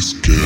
space camp.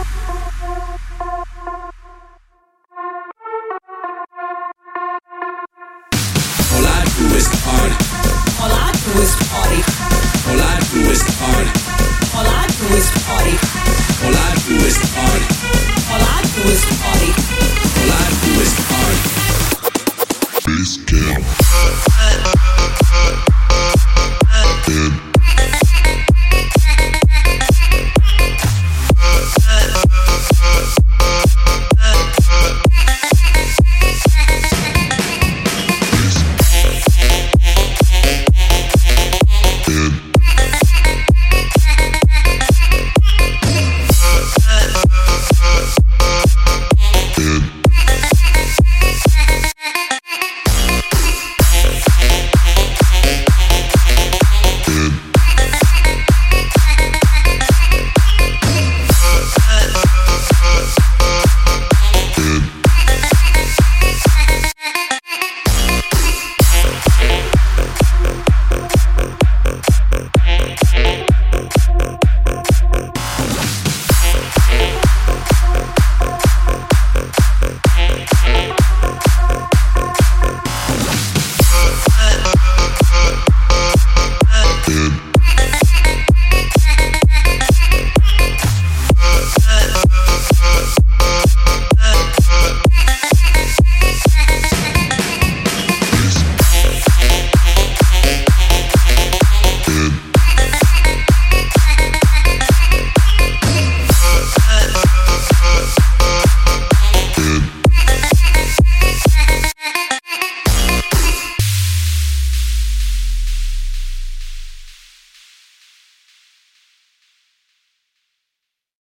All I do is